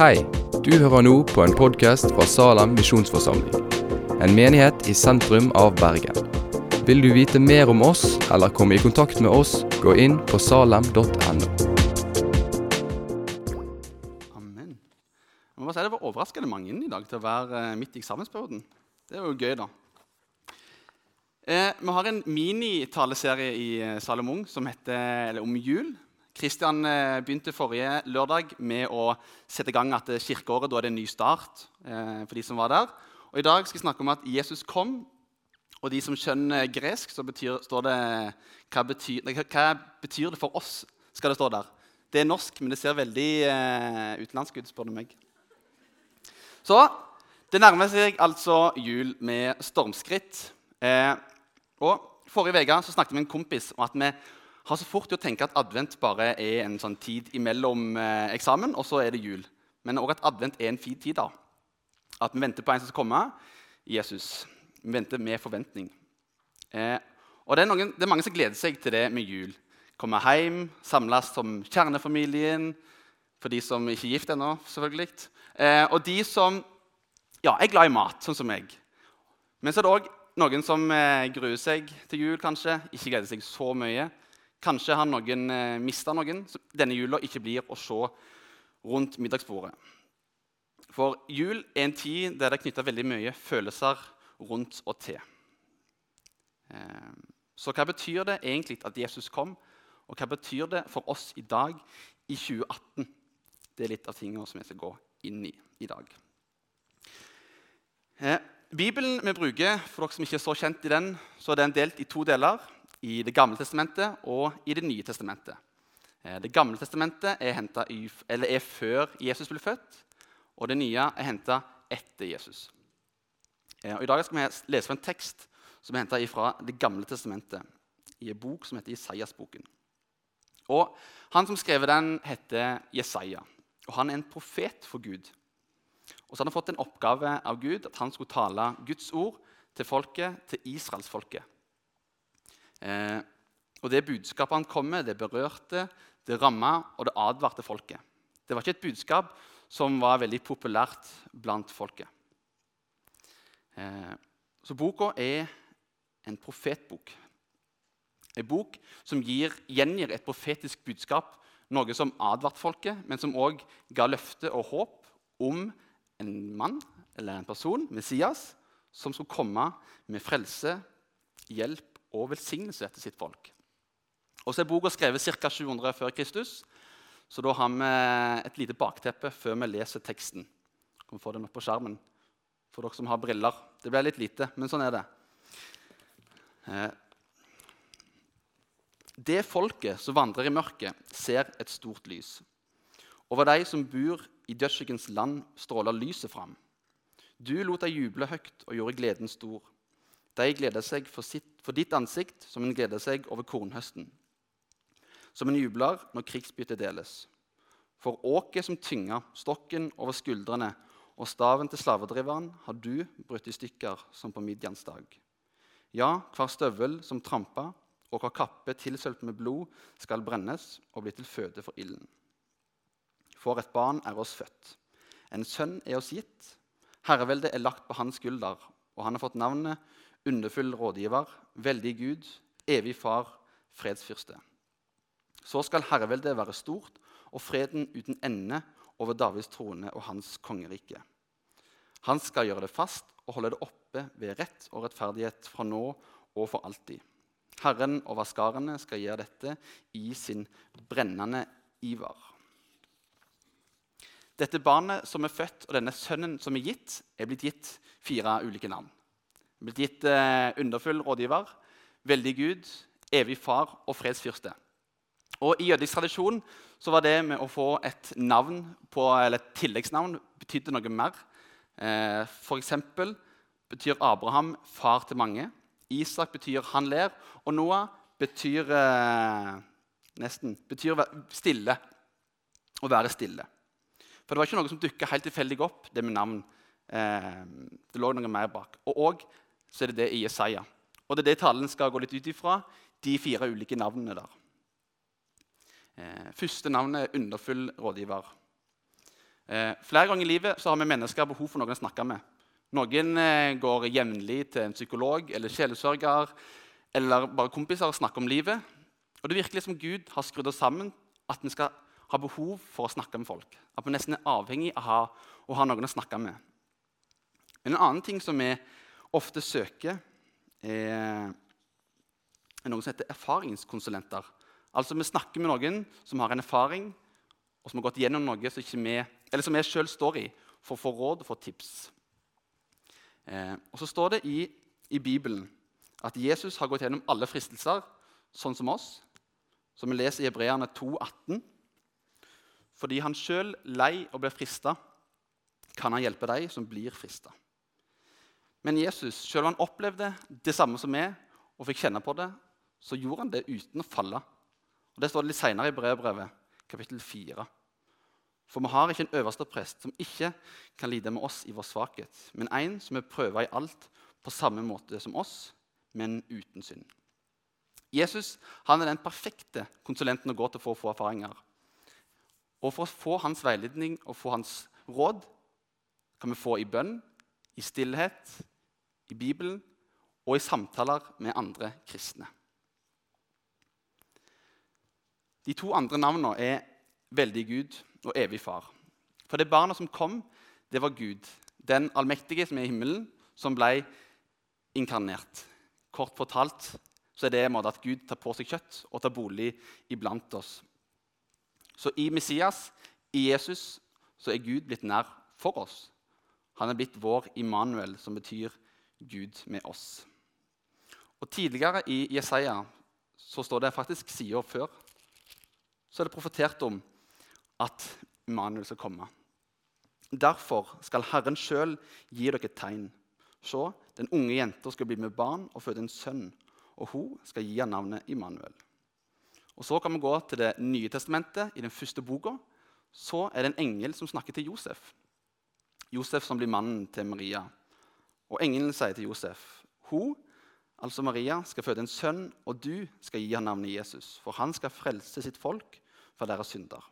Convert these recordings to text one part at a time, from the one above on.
Hei, du hører nå på en podkast fra Salem misjonsforsamling. En menighet i sentrum av Bergen. Vil du vite mer om oss eller komme i kontakt med oss, gå inn på salem.no. Amen. Jeg må si Det var overraskende mange i dag til å være eh, midt i eksamensperioden. Det er jo gøy, da. Eh, vi har en minitaleserie i Salem Salomon som heter eller, om jul. Kristian eh, begynte forrige lørdag med å sette i gang at eh, kirkeåret da er det en ny start. Eh, for de som var der. Og I dag skal jeg snakke om at Jesus kom. Og de som skjønner gresk, så betyr, står det hva betyr, hva betyr, det for oss? skal det stå der. Det er norsk, men det ser veldig eh, utenlandsk ut, spør du meg. Så det nærmer seg altså jul med stormskritt. Eh, og Forrige uke snakket vi med en kompis om at vi har så fort i å tenke at advent bare er en sånn tid imellom eh, eksamen, og så er det jul. Men òg at advent er en fin tid. da. At vi venter på en som skal komme. Jesus. Vi venter med forventning. Eh, og det er, noen, det er, mange som gleder seg til det med jul. Komme hjem, samles som kjernefamilien. For de som ikke er gift ennå, selvfølgelig. Eh, og de som ja, er glad i mat, sånn som meg. Men så er det òg noen som eh, gruer seg til jul, kanskje. Ikke gleder seg så mye. Kanskje har noen eh, mista noen som denne jula ikke blir å se rundt middagsbordet. For jul er en tid der det er knytta veldig mye følelser rundt og til. Eh, så hva betyr det egentlig at Jesus kom, og hva betyr det for oss i dag, i 2018? Det er litt av tingene som jeg skal gå inn i i dag. Eh, Bibelen vi bruker, for dere som ikke er så kjent i den, så er den delt i to deler i Det gamle testamentet og i Det nye testamentet. Eh, det gamle testamentet er, i, er før Jesus ble født, og det nye er henta etter Jesus. Eh, og I dag skal vi lese fra en tekst som er henta fra Det gamle testamentet, i en bok som heter Jesajas-boken. Han som skrev den, heter Jesaja, og han er en profet for Gud. Og så har han fått en oppgave av Gud at han skulle tale Guds ord til folket, til israelsfolket. Eh, og Det budskapet han kom med, det berørte, det ramma og det advarte folket. Det var ikke et budskap som var veldig populært blant folket. Eh, så boka er en profetbok. En bok som gir, gjengir et profetisk budskap, noe som advarte folket, men som òg ga løfte og håp om en mann eller en person, Messias, som skulle komme med frelse, hjelp og velsignelse etter sitt folk. Og så er Boka skrevet ca. 700 før Kristus, så da har vi et lite bakteppe før vi leser teksten. Vi kan få den opp på skjermen for dere som har briller. Det ble litt lite, men sånn er det. Eh, det folket som vandrer i mørket, ser et stort lys. Over de som bor i dødsskyggens land, stråler lyset fram. Du lot deg juble høyt og gjorde gleden stor. De gleder seg for, sitt, for ditt ansikt som en gleder seg over kornhøsten. Som en jubler når krigsbyttet deles. For åket som tynga, stokken over skuldrene og staven til slavedriveren har du brutt i stykker som på Midjans dag. Ja, hver støvel som trampa, og hver kappe tilsølt med blod, skal brennes og bli til føde for ilden. For et barn er oss født. En sønn er oss gitt. Herreveldet er lagt på hans skulder, og han har fått navnet underfull rådgiver, veldig Gud, evig far, fredsfyrste. Så skal herreveldet være stort og freden uten ende over Davids trone og hans kongerike. Han skal gjøre det fast og holde det oppe ved rett og rettferdighet fra nå og for alltid. Herren over skarene skal gjøre dette i sin brennende iver. Dette barnet som er født, og denne sønnen som er gitt, er blitt gitt fire ulike navn blitt gitt eh, underfull rådgiver, veldig Gud, evig far og fredsfyrste. Og I jødisk tradisjon så var det med å få et navn på, eller et tilleggsnavn betydde noe mer. Eh, F.eks. betyr Abraham far til mange. Isak betyr 'han ler'. Og Noah betyr eh, nesten betyr stille. Å være stille. For det var ikke noe som dukka helt tilfeldig opp, det med navn. Eh, det lå noe mer bak. Og også så er det det i Jesaja. Og det er det talen skal gå litt ut ifra, de fire ulike navnene der. Eh, første navnet er underfull rådgiver. Eh, flere ganger i livet har vi mennesker behov for noen å snakke med. Noen eh, går jevnlig til en psykolog eller sjelesørger eller bare kompiser og snakker om livet. Og Det virker som Gud har skrudd oss sammen at vi skal ha behov for å snakke med folk. At vi nesten er avhengig av å ha, noen å snakke med. Men En annen ting som vi ofte søker, er, er noe som heter erfaringskonsulenter. Altså Vi snakker med noen som har en erfaring, og som har gått gjennom noe som, vi, som jeg sjøl står i, for å få råd og få tips. Eh, og Så står det i, i, Bibelen at Jesus har gått gjennom alle fristelser, sånn som oss. Som vi leser i Hebreerne 2,18. Fordi han sjøl lei og ble frista, kan han hjelpe deg som blir frista. Men Jesus, selv om han opplevde det samme som vi, og fikk kjenne på det, så gjorde han det uten å falle. Og Det står det litt seinere i brevbrevet, kapittel 4. For vi har ikke en øverste prest som ikke kan lide med oss i vår svakhet, men en som er prøva i alt på samme måte som oss, men uten synd. Jesus han er den perfekte konsulenten å gå til for å få erfaringer. Og For å få hans veiledning og få hans råd kan vi få i bønn, i stillhet, i Bibelen og i samtaler med andre kristne. De to andre navnene er veldig Gud og evig Far. For det barna som kom, det var Gud, den allmektige som er i himmelen, som ble inkarnert. Kort fortalt så er det en måte at Gud tar på seg kjøtt og tar bolig iblant oss. Så i Messias, i Jesus, så er Gud blitt nær for oss. Han er blitt vår Immanuel, som betyr Gud med oss. Og Tidligere i Jesaja så står det faktisk sida før så er det profetert om at Immanuel skal komme. Derfor skal Herren sjøl gi dere et tegn. Se, den unge jenta skal bli med barn og føde en sønn, og hun skal gi ham navnet Immanuel. Og Så kan vi gå til Det nye testamentet. I den første boka så er det en engel som snakker til Josef. Josef som blir mannen til Maria. Og engelen sier til Josef hun, altså Maria, skal føde en sønn, og du skal gi ham navnet Jesus, for han skal frelse sitt folk fra deres synder.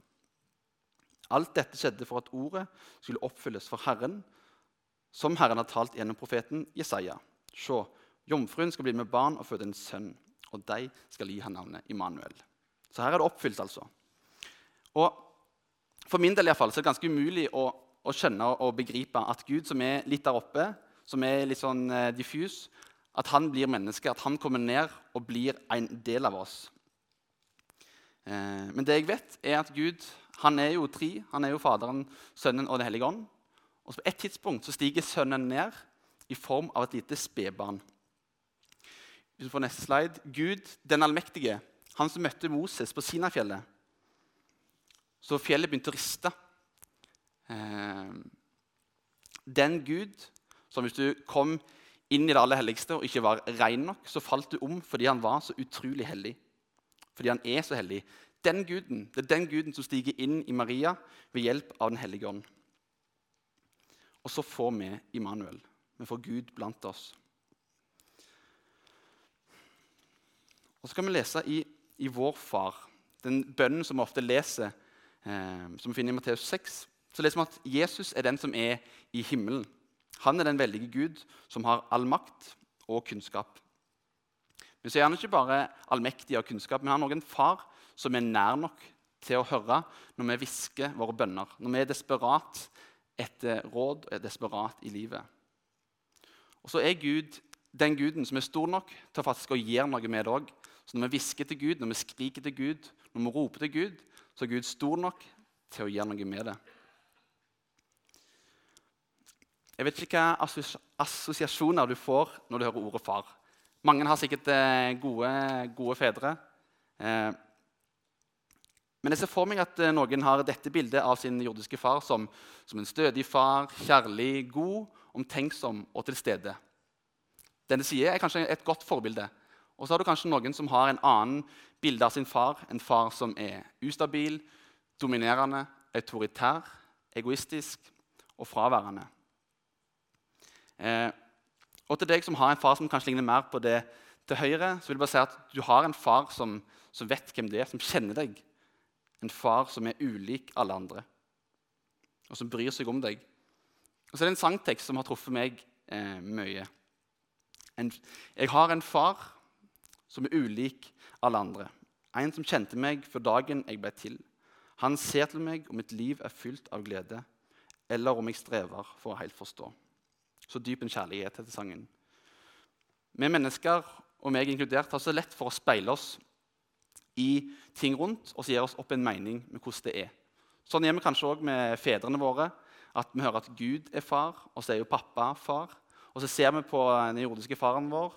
Alt dette skjedde for at ordet skulle oppfylles for Herren, som Herren har talt gjennom profeten Jesaja. Se, jomfruen skal bli med barn og føde en sønn, og de skal gi ham navnet Immanuel. Så her er det oppfylt, altså. Og For min del i fall, så er det ganske umulig å å skjønne og begripe at Gud, som er litt der oppe, som er litt sånn eh, diffus, at han blir menneske, at han kommer ned og blir en del av oss. Eh, men det jeg vet, er at Gud han er jo tre. Han er jo Faderen, Sønnen og Den hellige ånd. Og På et tidspunkt så stiger Sønnen ned i form av et lite spedbarn. Hvis du får neste slide. Gud, den allmektige, han som møtte Moses på Sinafjellet. Så fjellet begynte å riste. Eh, den Gud som hvis du kom inn i det aller helligste og ikke var ren nok, så falt du om fordi han var så utrolig hellig. Fordi han er så hellig. Den guden, Det er den guden som stiger inn i Maria ved hjelp av Den hellige ånd. Og så får vi Immanuel. Vi får Gud blant oss. Og Så kan vi lese i, i Vår Far, den bønnen som vi ofte leser, eh, som vi finner i Matteus 6 så leser vi at Jesus er den som er i himmelen. Han er den veldige Gud som har all makt og kunnskap. Men så er han ikke bare allmektig og kunnskap, men han er også en far som er nær nok til å høre når vi hvisker våre bønner, når vi er desperat etter råd og er desperat i livet. Og så er Gud den guden som er stor nok til faktisk å gjøre noe med det òg. Så når vi hvisker til Gud, når vi skriker til Gud, når vi roper til Gud, så er Gud stor nok til å gjøre noe med det. Jeg vet ikke hvilke assosiasjoner du får når du hører ordet far. Mange har sikkert eh, gode, gode fedre. Eh, men jeg ser for meg at eh, noen har dette bildet av sin jordiske far som, som en stødig far, kjærlig, god, omtenksom og til stede. Denne siden er kanskje et godt forbilde. Og så har du kanskje noen som har en annen bilde av sin far. En far som er ustabil, dominerende, autoritær, egoistisk og fraværende. Eh, og til deg som har en far som kanskje ligner mer på det til høyre, så vil jeg bare si at du har en far som, som vet hvem det er, som kjenner deg. En far som er ulik alle andre. og som bryr seg om deg. Og så er det en sangtekst som har truffet meg eh, mye. En, jeg har en far som er ulik alle andre. En som kjente meg før dagen jeg ble til. Han ser til meg om mitt liv er fylt av glede, eller om jeg strever for å helt forstå. Så dyp en kjærlighet heter sangen. Vi mennesker, og meg inkludert, har så lett for å speile oss i ting rundt og så gir oss opp en mening med hvordan det er. Sånn gjør vi kanskje òg med fedrene våre. At vi hører at Gud er far, og så er jo pappa far. Og så ser vi på den jordiske faren vår,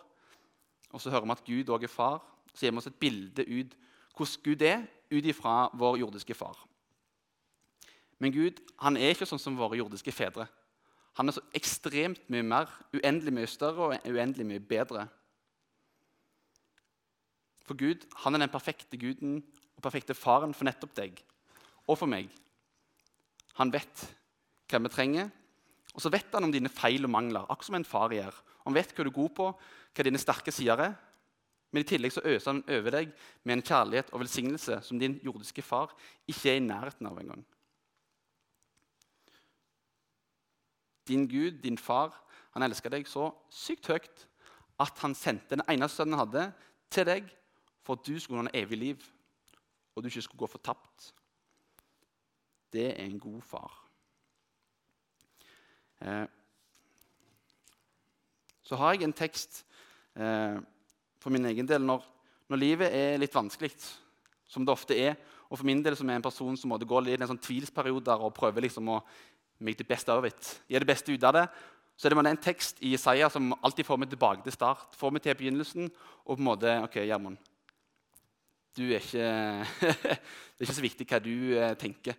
og så hører vi at Gud òg er far. Så gir vi oss et bilde ut hvordan Gud er, ut ifra vår jordiske far. Men Gud han er ikke sånn som våre jordiske fedre. Han er så ekstremt mye mer, uendelig mye større og uendelig mye bedre. For Gud han er den perfekte guden og perfekte faren for nettopp deg og for meg. Han vet hva vi trenger, og så vet han om dine feil og mangler. akkurat som en far gjør. Han vet hva du er god på, hva dine sterke sider er. Men i tillegg så øser han over deg med en kjærlighet og velsignelse som din jordiske far ikke er i nærheten av engang. Din Gud, din far, han elsker deg så sykt høyt at han sendte den eneste sønnen han hadde, til deg for at du skulle ha evig liv, og du ikke skulle gå fortapt. Det er en god far. Eh, så har jeg en tekst eh, for min egen del når, når, livet er litt vanskelig, som det ofte er. Og for min del som er en person som måtte gå litt i en sånn tvilsperioder og prøver liksom å make det beste av it, gjøre det beste ut av det, så er det en tekst i Isaiah som alltid får meg tilbake til start. får meg til begynnelsen, og på en måte, ok, Gjermund, du er ikke, Det er ikke så viktig hva du eh, tenker.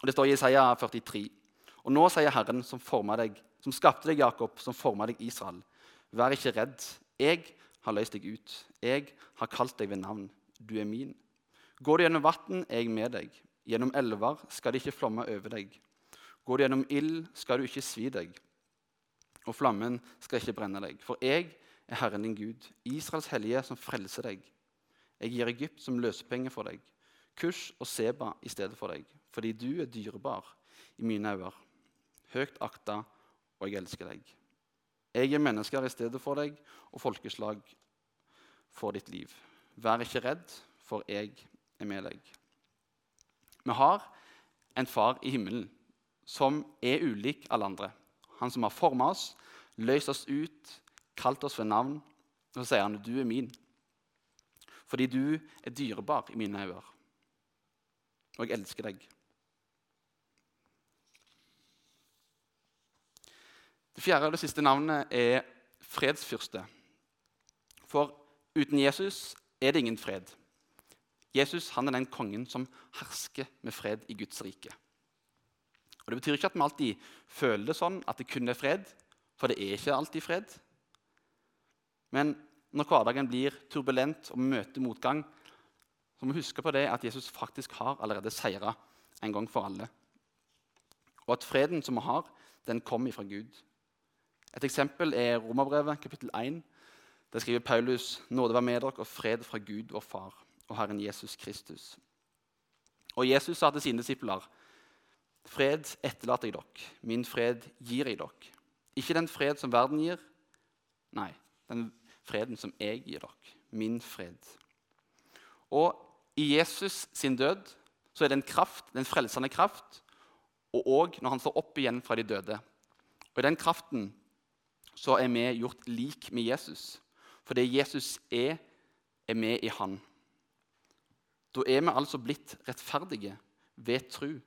Og Det står i Isaiah 43. Og nå sier Herren, som forma deg, som skapte deg, Jakob, som formet deg, Israel. Vær ikke redd. Jeg har løst deg ut. Jeg har kalt deg ved navn. Du er min. Går du gjennom vann, er jeg med deg. Gjennom elver skal det ikke flomme over deg. Går du gjennom ild, skal du ikke svi deg. Og flammen skal ikke brenne deg. For jeg er Herren din Gud, Israels hellige, som frelser deg. Jeg gir Egypt som løsepenger for deg, Kush og Seba i stedet for deg, fordi du er dyrebar i mine øyne, høyt akta, og jeg elsker deg. Jeg gir mennesker i stedet for deg og folkeslag for ditt liv. Vær ikke redd, for jeg er med deg. Vi har en far i himmelen som er ulik alle andre. Han som har forma oss, løst oss ut, kalt oss ved navn. Og så sier han, 'Du er min' fordi du er dyrebar i mine øyne. Og jeg elsker deg. Det fjerde og det siste navnet er fredsfyrste. For uten Jesus er det ingen fred. Jesus han er den kongen som hersker med fred i Guds rike. Og Det betyr ikke at vi alltid føler det sånn, at det kun er fred. For det er ikke alltid fred. Men når hverdagen blir turbulent og vi møter motgang, så må vi huske på det at Jesus faktisk har allerede seira en gang for alle. Og at freden som vi har, den kommer fra Gud. Et eksempel er Romerbrevet, kapittel 1. Der skriver Paulus.: Nåde være med dere og fred fra Gud og Far og Herren Jesus Kristus. Og Jesus sa til sine disipler.: Fred etterlater jeg dere, min fred gir jeg dere. Ikke den fred som verden gir, nei, den freden som jeg gir dere. Min fred. Og i Jesus sin død så er det en kraft, er frelsende kraft, og òg når han står opp igjen fra de døde. Og I den kraften så er vi gjort lik med Jesus. For det Jesus er, er vi i Han. Da er vi altså blitt rettferdige ved tru.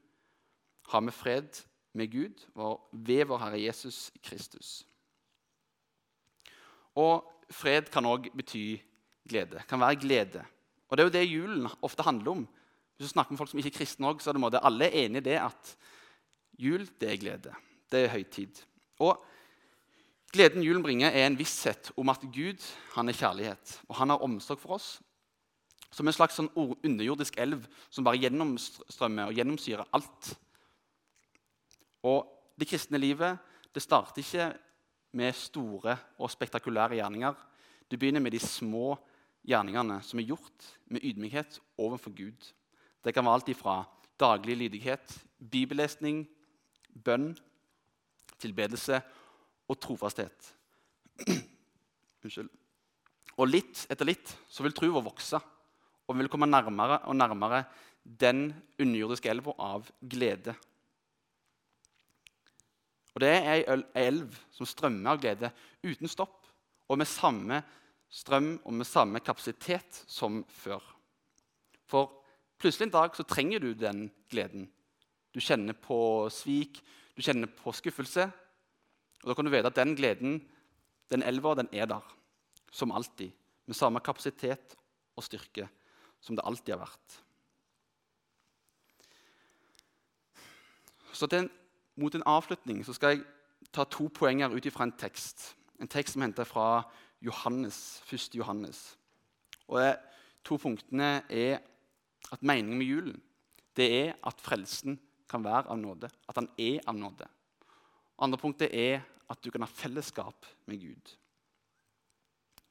Har vi fred med Gud ved vår Herre Jesus Kristus. Og fred kan òg bety glede. Kan være glede. Og Det er jo det julen ofte handler om. Hvis du snakker med folk som ikke er kristne òg, så er det måte, alle er enige i det at jul det er glede. Det er høytid. Og Gleden julen bringer, er en visshet om at Gud han er kjærlighet. Og han har omsorg for oss. Som en slags sånn underjordisk elv som bare gjennomstrømmer og gjennomsyrer alt. Og det kristne livet det starter ikke med store og spektakulære gjerninger. Du begynner med de små gjerningene som er gjort med ydmykhet overfor Gud. Det kan være alt ifra daglig lydighet, bibellesning, bønn, tilbedelse og trofasthet. Unnskyld. Og litt etter litt så vil trua vokse, og vi vil komme nærmere og nærmere den underjordiske elva av glede. Og Det er ei elv som strømmer av glede uten stopp, og med samme strøm og med samme kapasitet som før. For plutselig en dag så trenger du den gleden. Du kjenner på svik, du kjenner på skuffelse. Og Da kan du vite at den gleden, den elva, den er der. Som alltid. Med samme kapasitet og styrke som det alltid har vært. Så til, Mot en avslutning så skal jeg ta to poenger ut fra en tekst. En tekst som henter fra Johannes, 1. Johannes. Og det, To punktene er at meningen med julen det er at frelsen kan være av nåde. At han er av nåde. Andre punktet er at du kan ha fellesskap med Gud.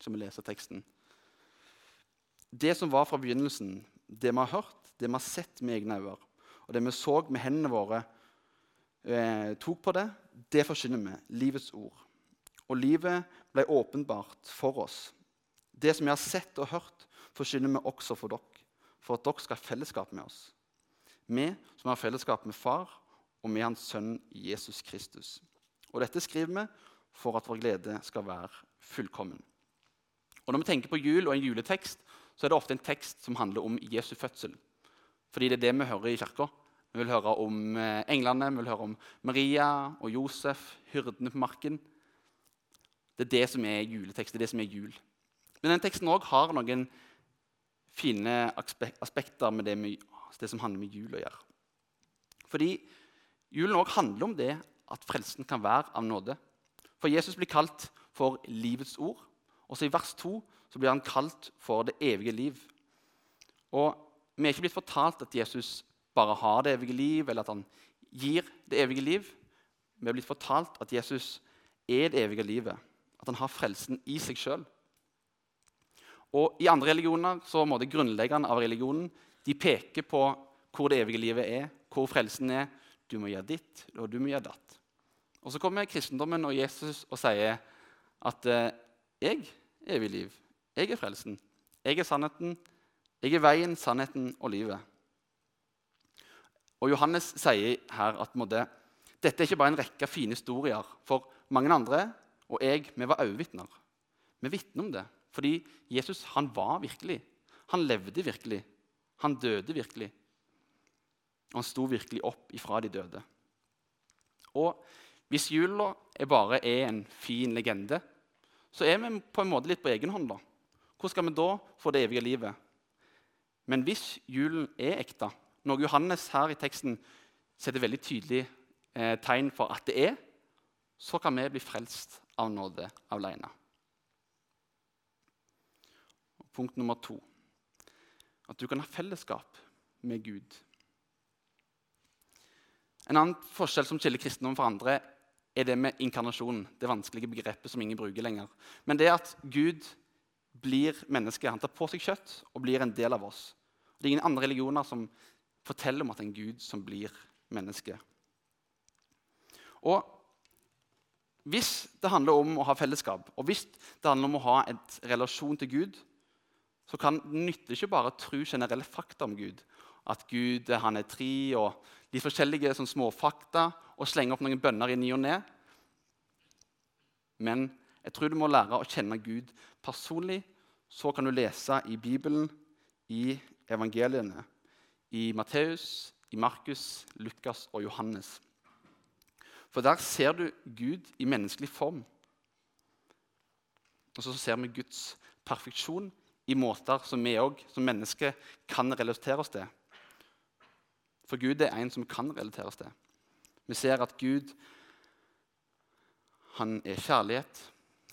Som vi leser teksten. Det som var fra begynnelsen, det vi har hørt, det vi har sett med egne øyne, og det vi så med hendene våre, eh, tok på det, det forkynner vi. Livets ord. Og livet ble åpenbart for oss. Det som vi har sett og hørt, forkynner vi også for dere, for at dere skal ha fellesskap med oss. Vi som har fellesskap med Far og med Hans Sønn Jesus Kristus. Og dette skriver vi for at vår glede skal være fullkommen. Og Når vi tenker på jul og en juletekst, så er det ofte en tekst som handler om Jesu fødsel. Fordi det er det vi hører i kirka. Vi vil høre om eh, englene, vi vil høre om Maria og Josef, hyrdene på marken. Det er det som er juletekst. det er det som er jul. Men den teksten òg har noen fine aspekter med det, med det, som handler med jul å gjøre. Fordi julen òg handler om det at frelsen kan være av nåde. For Jesus blir kalt for livets ord. Og så I vers 2 så blir han kalt for det evige liv. Og Vi er ikke blitt fortalt at Jesus bare har det evige liv, eller at han gir det evige liv. Vi er blitt fortalt at Jesus er det evige livet, at han har frelsen i seg sjøl. Og I andre religioner så må det grunnleggende av religionen de peker på hvor det evige livet er, hvor frelsen er. Du må gjøre ditt, og du må gjøre datt. Og Så kommer kristendommen og Jesus og sier at eh, jeg er evig liv. Jeg er frelsen. Jeg er sannheten. Jeg er veien, sannheten og livet. Og Johannes sier her at måtte, dette er ikke bare en rekke fine historier. For mange andre og jeg vi var øyevitner. Vi vitner om det fordi Jesus han var virkelig. Han levde virkelig. Han døde virkelig. Og han sto virkelig opp ifra de døde. Og hvis jula bare er en fin legende, så er vi på en måte litt på egen hånd. da. Hvordan skal vi da få det evige livet? Men hvis julen er ekte, noe Johannes her i teksten setter veldig tydelig eh, tegn for at det er, så kan vi bli frelst av nåde alene. Punkt nummer to at du kan ha fellesskap med Gud. En annen forskjell som skiller kristendom fra andre, er det med inkarnasjonen. Det vanskelige begrepet som ingen bruker lenger. Men det at Gud blir menneske. Han tar på seg kjøtt og blir en del av oss. Det er ingen andre religioner som forteller om at det er en Gud som blir menneske. Og hvis det handler om å ha fellesskap, og hvis det handler om å ha en relasjon til Gud, så kan det nytte ikke bare å tro generelle fakta om Gud. At Gud han er tre, og de forskjellige sånn småfakta, og slenge opp noen bønner i ny og ne. Men jeg tror du må lære å kjenne Gud personlig. Så kan du lese i Bibelen, i evangeliene, i Matteus, i Markus, Lukas og Johannes. For der ser du Gud i menneskelig form. Og så ser vi Guds perfeksjon i måter som vi òg som mennesker kan relatere oss til. For Gud er en som kan relatere oss til. Vi ser at Gud han er kjærlighet,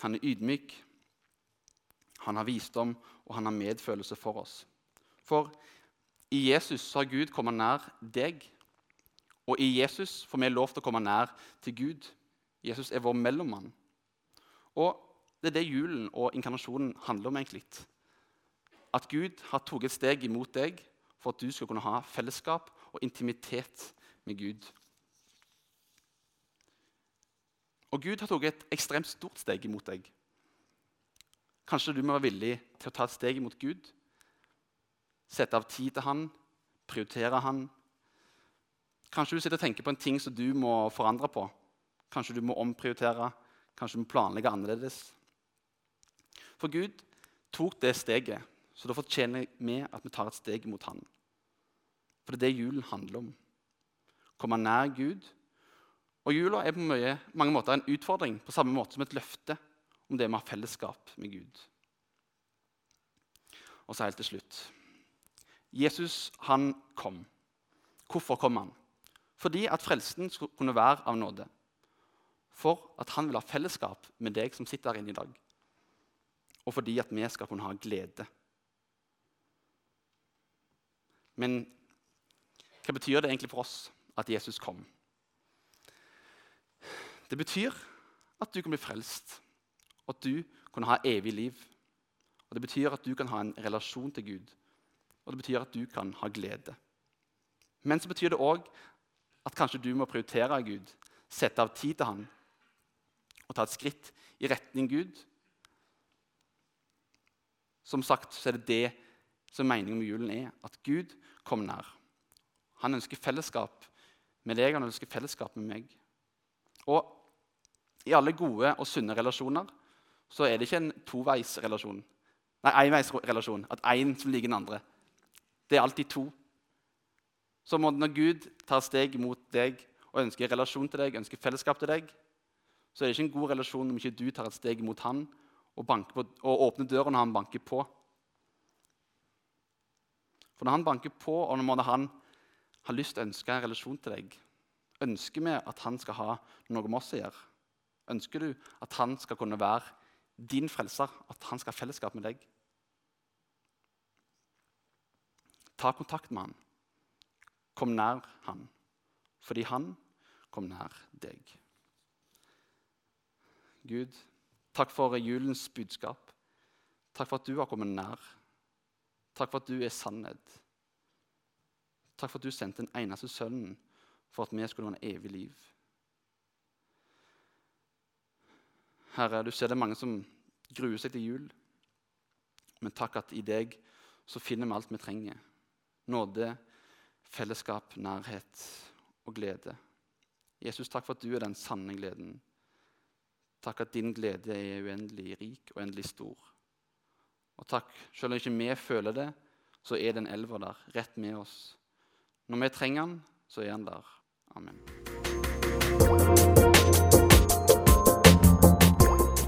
han er ydmyk, han har visdom, og han har medfølelse for oss. For i Jesus har Gud kommet nær deg. Og i Jesus får vi lov til å komme nær til Gud. Jesus er vår mellommann. Og det er det julen og inkarnasjonen handler om. egentlig. At Gud har tatt et steg imot deg for at du skal kunne ha fellesskap og intimitet med Gud. Og Gud har tatt et ekstremt stort steg imot deg. Kanskje du må være villig til å ta et steg imot Gud. Sette av tid til Han, prioritere Han. Kanskje du sitter og tenker på en ting som du må forandre på. Kanskje du må omprioritere, kanskje du må planlegge annerledes. For Gud tok det steget, så da fortjener vi at vi tar et steg mot Han. For det er det julen handler om. Komme nær Gud og Jula er på mange måter en utfordring, på samme måte som et løfte om det med å ha fellesskap med Gud. Og så helt til slutt Jesus han kom. Hvorfor kom han? Fordi at frelsen skulle kunne være av nåde. For at han vil ha fellesskap med deg som sitter her inne i dag. Og fordi at vi skal kunne ha glede. Men hva betyr det egentlig for oss at Jesus kom? Det betyr at du kan bli frelst, at du kan ha evig liv. Og Det betyr at du kan ha en relasjon til Gud, og det betyr at du kan ha glede. Men så betyr det òg at kanskje du må prioritere Gud, sette av tid til Han og ta et skritt i retning Gud. Som sagt så er det det som meningen med julen er, at Gud kommer nær. Han ønsker fellesskap med deg, han ønsker fellesskap med meg. Og i alle gode og sunne relasjoner så er det ikke en toveisrelasjon. Nei, enveisrelasjon. At én en som liker den andre. Det er alltid to. Så når Gud tar steg mot deg og ønsker relasjon til deg, ønsker fellesskap til deg, så er det ikke en god relasjon om ikke du tar et steg mot han og, på, og åpner døra når han banker på. For når han banker på, og når han har lyst til å ønske en relasjon til deg, ønsker vi at han skal ha noe med oss å gjøre. Ønsker du at han skal kunne være din frelser, at han skal ha fellesskap med deg? Ta kontakt med han. Kom nær han, fordi han kom nær deg. Gud, takk for julens budskap. Takk for at du har kommet nær. Takk for at du er sannhet. Takk for at du sendte den eneste sønnen for at vi skulle ha en evig liv. Herre, du ser det er mange som gruer seg til jul. Men takk at i deg så finner vi alt vi trenger. Nåde, fellesskap, nærhet og glede. Jesus, takk for at du er den sanne gleden. Takk at din glede er uendelig rik og endelig stor. Og takk, selv om ikke vi føler det, så er den elva der, rett med oss. Når vi trenger den, så er den der. Amen.